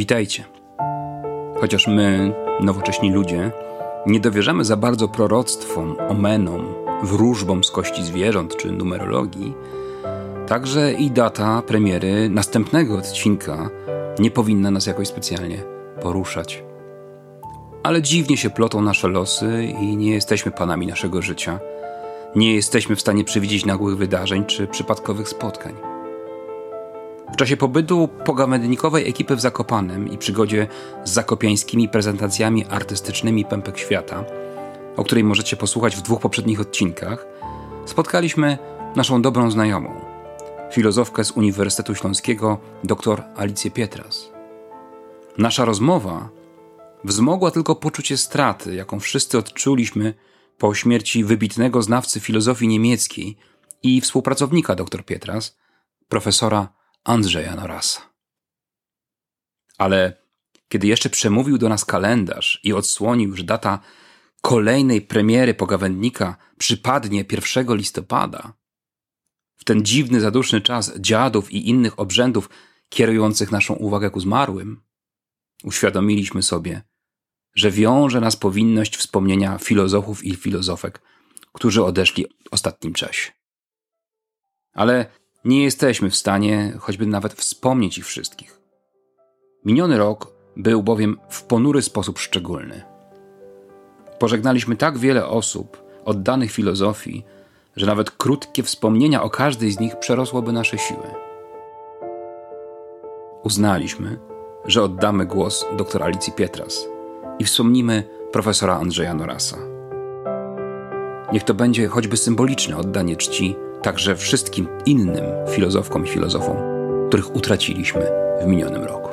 Witajcie. Chociaż my, nowocześni ludzie, nie dowierzamy za bardzo proroctwom, omenom, wróżbom z kości zwierząt czy numerologii, także i data premiery następnego odcinka nie powinna nas jakoś specjalnie poruszać. Ale dziwnie się plotą nasze losy i nie jesteśmy panami naszego życia. Nie jesteśmy w stanie przewidzieć nagłych wydarzeń czy przypadkowych spotkań. W czasie pobytu pogawędnikowej ekipy w Zakopanem i przygodzie z zakopiańskimi prezentacjami artystycznymi Pępek Świata, o której możecie posłuchać w dwóch poprzednich odcinkach, spotkaliśmy naszą dobrą znajomą, filozofkę z Uniwersytetu Śląskiego, dr Alicję Pietras. Nasza rozmowa wzmogła tylko poczucie straty, jaką wszyscy odczuliśmy po śmierci wybitnego znawcy filozofii niemieckiej i współpracownika dr Pietras, profesora Andrzeja Norasa. Ale kiedy jeszcze przemówił do nas kalendarz i odsłonił, że data kolejnej premiery pogawędnika przypadnie 1 listopada, w ten dziwny, zaduszny czas dziadów i innych obrzędów kierujących naszą uwagę ku zmarłym, uświadomiliśmy sobie, że wiąże nas powinność wspomnienia filozofów i filozofek, którzy odeszli w ostatnim czasie. Ale nie jesteśmy w stanie choćby nawet wspomnieć ich wszystkich. Miniony rok był bowiem w ponury sposób szczególny. Pożegnaliśmy tak wiele osób oddanych filozofii, że nawet krótkie wspomnienia o każdej z nich przerosłoby nasze siły. Uznaliśmy, że oddamy głos dr Alicji Pietras i wspomnimy profesora Andrzeja Norasa. Niech to będzie choćby symboliczne oddanie czci także wszystkim innym filozofkom i filozofom, których utraciliśmy w minionym roku.